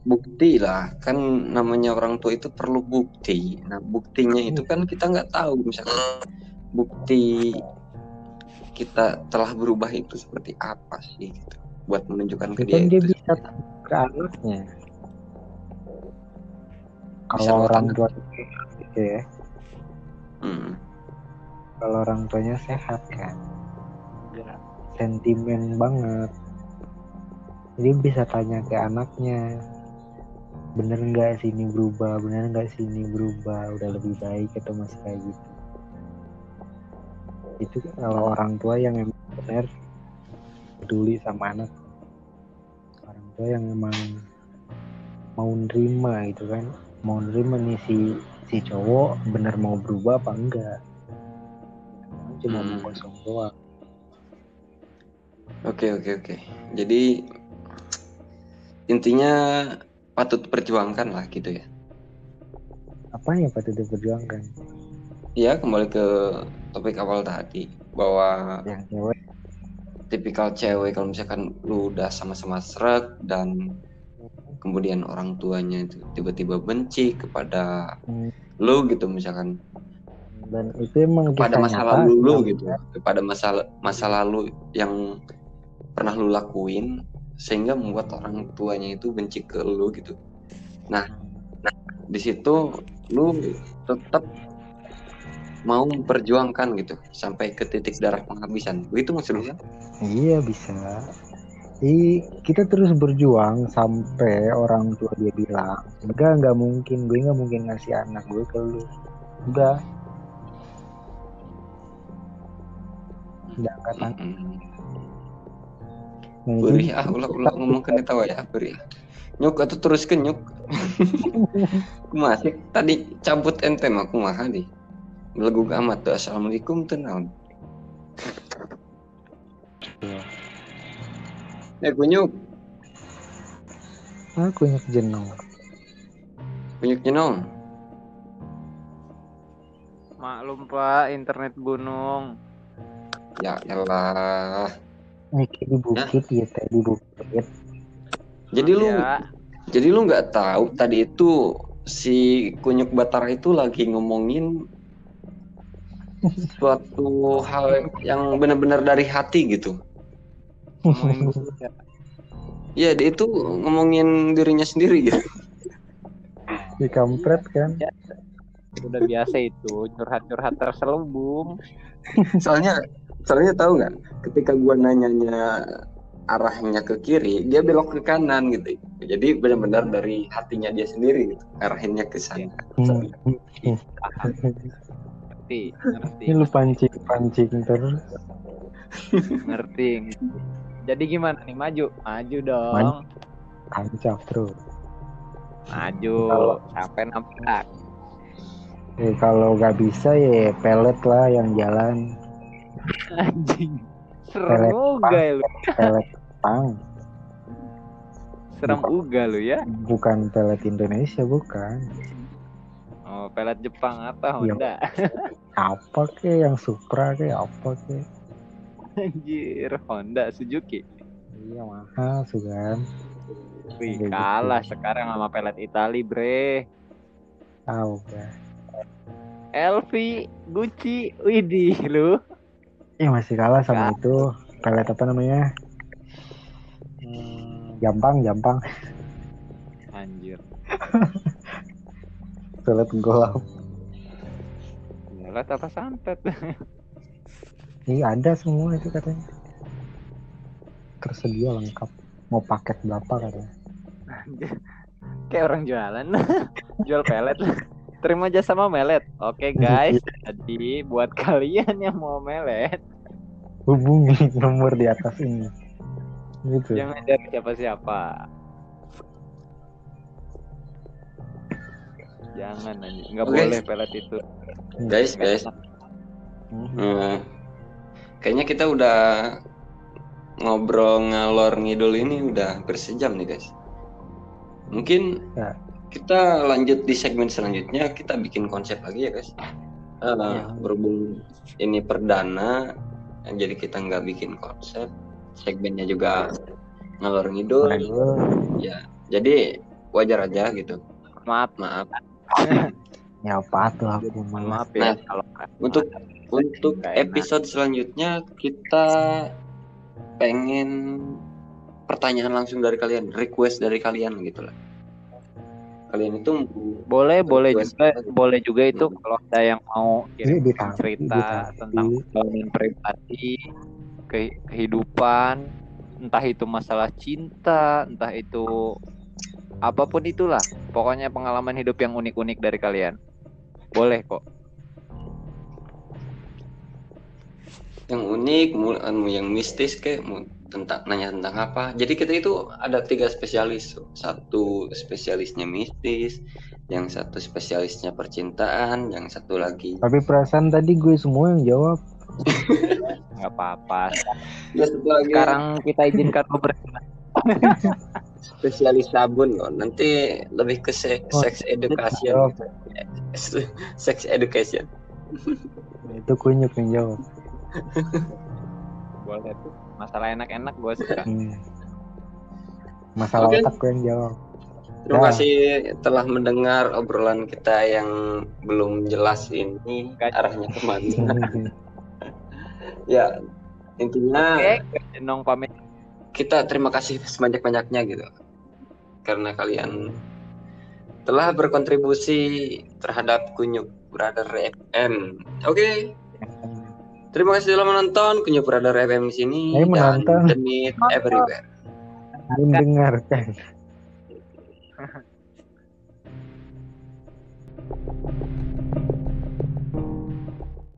bukti lah kan namanya orang tua itu perlu bukti. Nah buktinya itu kan kita nggak tahu misalkan bukti kita telah berubah itu seperti apa sih gitu buat menunjukkan ke dia Kan dia bisa ke anaknya. Kalau orang tua gitu ya. Hmm. Kalau orang tuanya sehat kan, Ya. sentimen banget. Jadi bisa tanya ke anaknya, bener nggak sih ini berubah, bener nggak sih ini berubah, udah lebih baik atau masih kayak gitu. Itu kalau orang tua yang emang benar peduli sama anak, orang tua yang emang mau nerima gitu kan, mau nerima nih si si cowok bener mau berubah apa enggak. Cuma Hmm. mau kosong doang. Oke oke oke. Jadi intinya patut perjuangkan lah gitu ya. Apa yang patut diperjuangkan? Ya kembali ke topik awal tadi bahwa Yang cewek tipikal cewek kalau misalkan lu udah sama-sama srek dan kemudian orang tuanya itu tiba-tiba benci kepada Hmm. lu gitu misalkan dan itu emang kisah masa nyata, lalu lu gitu kepada masa masa lalu yang pernah lu lakuin sehingga membuat orang tuanya itu benci ke lu gitu di situ lu tetap mau memperjuangkan gitu sampai ke titik darah penghabisan begitu maksud lu kan? Iya bisa. Ih, kita terus berjuang sampai orang tua dia bilang, enggak nggak mungkin, gue nggak mungkin ngasih anak gue ke lu. Udah, udah angkat tangan. Mm-mm. Nah, itu Beri ah ulah ulah ngomong kena tawa ya beri. Nyuk atau terus ke nyuk. (laughs) aku masih tadi cabut ente mah aku mah di. Lagu amat tuh assalamualaikum tenang. Eh kunyuk, aku ingat jenong. kunyuk jenong. Maklum Pak, internet gunung. Ya elah. Kayak di bukit ya, tadi di bukit. Jadi lu Ya, jadi lu nggak tahu tadi itu si kunyuk batara itu lagi ngomongin suatu hal yang benar-benar dari hati gitu. Ya. (laughs) Iya, dia itu ngomongin dirinya sendiri gitu. Di kampret kan. udah biasa itu curhat-curhat terselubung Soalnya, soalnya tahu nggak? Ketika gua nanyanya arahnya ke kiri, dia belok ke kanan gitu. Jadi benar-benar dari hatinya dia sendiri gitu, arahinnya ke sana. Hmm. ngerti ngerti Ini lu pancing-pancing terus. ngerti jadi gimana nih maju maju dong Maju. Tancap terus. maju sampai nampak Eh, kalau nggak bisa ya pelet lah yang jalan. Anjing serem uga lu Pelet Jepang. serem uga lu ya Bukan pelet Indonesia, bukan. oh pelet Jepang apa Iya. Honda (laughs) Apa ke yang Supra ke apa ke? anjir Honda Suzuki Iya mahal sih kan. Wih, gitu. kalah sekarang sama pelet Itali bre Tahu kan. LV Gucci Widih lu Eh masih kalah sama itu pelet apa namanya? Hmm, Jampang, Jampang. anjir (laughs) Pelet golap. pelet apa santet (laughs) Iya ada semua itu katanya. Tersedia lengkap. Mau paket berapa katanya? Anjir. kayak orang jualan (laughs) jual pelet terima jasa sama melet oke guys (laughs) jadi buat kalian yang mau melet Hubungi nomor di atas ini. Gitu. jangan dari siapa-siapa jangan anjing nggak Oke. boleh pelet itu Guys, guys. Hmm. Hmm, kayaknya kita udah ngobrol ngalor ngidul ini udah hampir sejam nih guys. Mungkin Ya. Kita lanjut di segmen selanjutnya kita bikin konsep lagi ya guys. Eh, Ya. Berhubung ini perdana, jadi kita nggak bikin konsep. Segmennya juga ngalor ngidul. Ya, jadi wajar aja gitu. maaf Maaf. (laughs) ya apa tuh aku malas. maaf ya Nah, kalau Untuk untuk episode selanjutnya kita pengen pertanyaan langsung dari kalian, request dari kalian gitu lah. Kalian itu boleh boleh juga boleh juga itu Hmm. kalau ada yang mau Ini kirim cerita ditangkap. tentang pengalaman pribadi ke- kehidupan entah itu masalah cinta entah itu apa pun itulah pokoknya pengalaman hidup yang unik-unik dari kalian boleh kok yang unik, anu, yang mistis kayak tentang nanya tentang apa. Jadi kita itu ada tiga spesialis, satu spesialisnya mistis, yang satu spesialisnya percintaan, yang satu lagi Tapi perasaan tadi gue semua yang jawab. (laughs) nggak apa-apa ya satu lagi sekarang kita izinkan lo (laughs) spesialis sabun loh. Nanti lebih ke se- Oh, sex education, sex education. Itu kunyuk yang jawab. boleh tuh masalah enak-enak gue suka Hmm. Masalah Oke. otak gue yang jawab. Terima Ya. kasih telah mendengar obrolan kita yang belum jelas ini Gak- arahnya ke mana. (laughs) ya intinya oke Nong pamit kita terima kasih sebanyak-banyaknya gitu karena kalian telah berkontribusi terhadap Kunyuk Brother FM. Oke, terima kasih telah menonton Kunyuk Brother FM di sini Saya dan menonton. The Meet Everywhere. Mendengarkan.